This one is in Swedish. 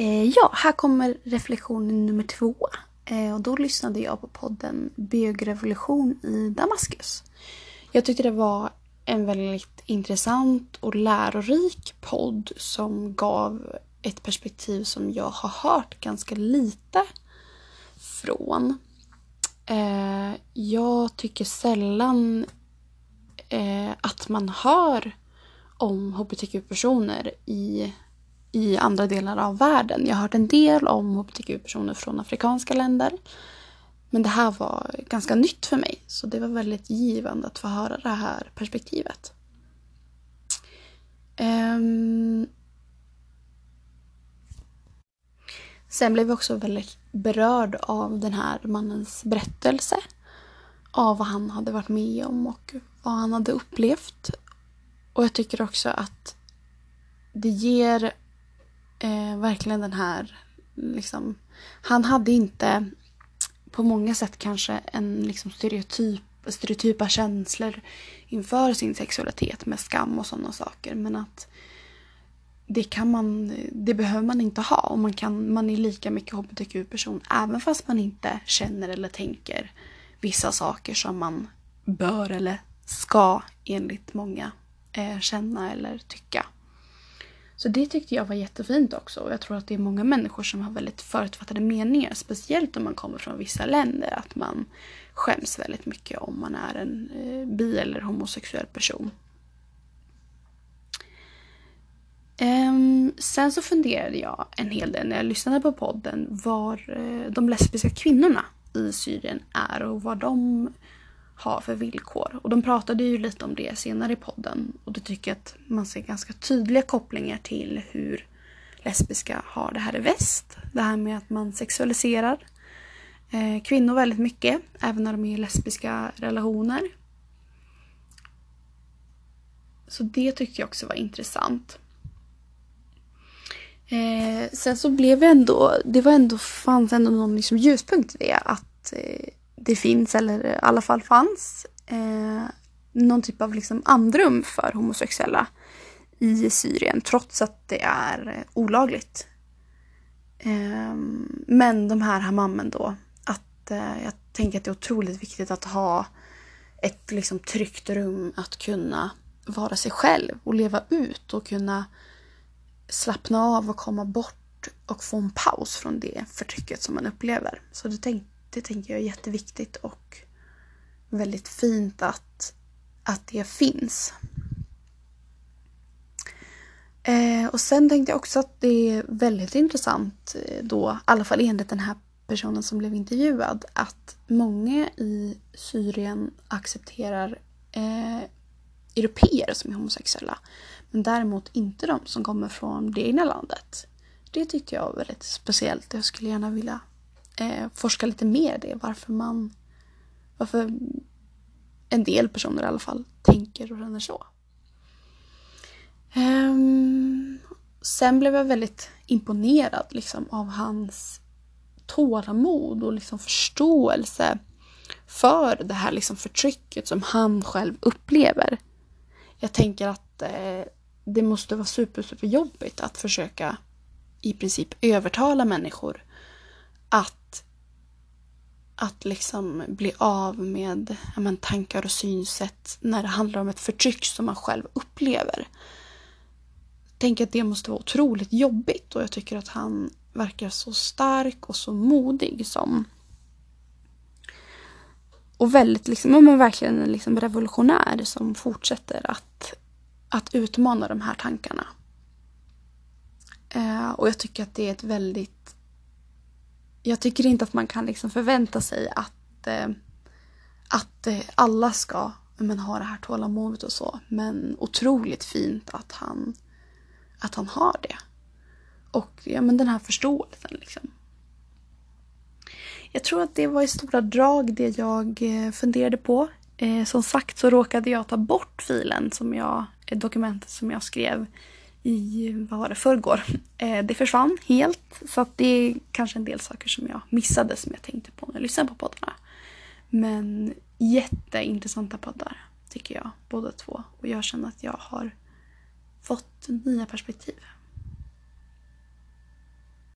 Eh, ja, här kommer reflektion nummer två. Eh, och då lyssnade jag på podden Bögrevolution i Damaskus. Jag tyckte det var en väldigt intressant och lärorik podd som gav ett perspektiv som jag har hört ganska lite från. Eh, jag tycker sällan eh, att man hör om hbtq-personer i, i andra delar av världen. Jag har hört en del om hbtq-personer från afrikanska länder. Men det här var ganska nytt för mig, så det var väldigt givande att få höra det här perspektivet. Um, sen blev jag också väldigt berörd av den här mannens berättelse. Av vad han hade varit med om och vad han hade upplevt. Och jag tycker också att det ger eh, verkligen den här... Liksom, han hade inte på många sätt kanske en liksom stereotyp, stereotypa känslor inför sin sexualitet med skam och sådana saker. Men att det, kan man, det behöver man inte ha och man, kan, man är lika mycket hbtq-person även fast man inte känner eller tänker vissa saker som man bör eller ska enligt många eh, känna eller tycka. Så det tyckte jag var jättefint också. Och jag tror att det är många människor som har väldigt förutfattade meningar. Speciellt om man kommer från vissa länder. Att man skäms väldigt mycket om man är en eh, bi eller homosexuell person. Um, sen så funderade jag en hel del när jag lyssnade på podden var eh, de lesbiska kvinnorna i Syrien är och vad de ha för villkor. Och de pratade ju lite om det senare i podden och då tycker jag att man ser ganska tydliga kopplingar till hur lesbiska har det här i väst. Det här med att man sexualiserar eh, kvinnor väldigt mycket, även när de är i lesbiska relationer. Så det tyckte jag också var intressant. Eh, sen så blev jag ändå, det var ändå, fanns ändå någon liksom ljuspunkt i det. Att eh, det finns, eller i alla fall fanns, eh, någon typ av liksom andrum för homosexuella i Syrien trots att det är eh, olagligt. Eh, men de här hamammen då, att eh, jag tänker att det är otroligt viktigt att ha ett liksom tryggt rum att kunna vara sig själv och leva ut och kunna slappna av och komma bort och få en paus från det förtrycket som man upplever. Så det, tänk, det tänker jag är jätteviktigt och väldigt fint att, att det finns. Eh, och sen tänkte jag också att det är väldigt intressant eh, då, i alla fall enligt den här personen som blev intervjuad, att många i Syrien accepterar eh, europeer som är homosexuella. Men däremot inte de som kommer från det egna landet. Det tyckte jag var väldigt speciellt. Jag skulle gärna vilja eh, forska lite mer i det. Varför man... Varför en del personer i alla fall tänker och känner så. Um, sen blev jag väldigt imponerad liksom, av hans tålamod och liksom förståelse för det här liksom förtrycket som han själv upplever. Jag tänker att eh, det måste vara super, super jobbigt att försöka i princip övertala människor att, att liksom bli av med men, tankar och synsätt när det handlar om ett förtryck som man själv upplever. Tänk tänker att det måste vara otroligt jobbigt och jag tycker att han verkar så stark och så modig som och väldigt liksom, men verkligen en liksom revolutionär som fortsätter att att utmana de här tankarna. Eh, och jag tycker att det är ett väldigt... Jag tycker inte att man kan liksom förvänta sig att, eh, att eh, alla ska men, ha det här tålamodet och så. Men otroligt fint att han, att han har det. Och ja, men den här förståelsen. Liksom. Jag tror att det var i stora drag det jag eh, funderade på. Eh, som sagt så råkade jag ta bort filen som jag eh, dokumentet som jag skrev i, vad var det, förrgår. Eh, det försvann helt. Så att det är kanske en del saker som jag missade som jag tänkte på när jag lyssnade på poddarna. Men jätteintressanta poddar tycker jag, båda två. Och jag känner att jag har fått nya perspektiv.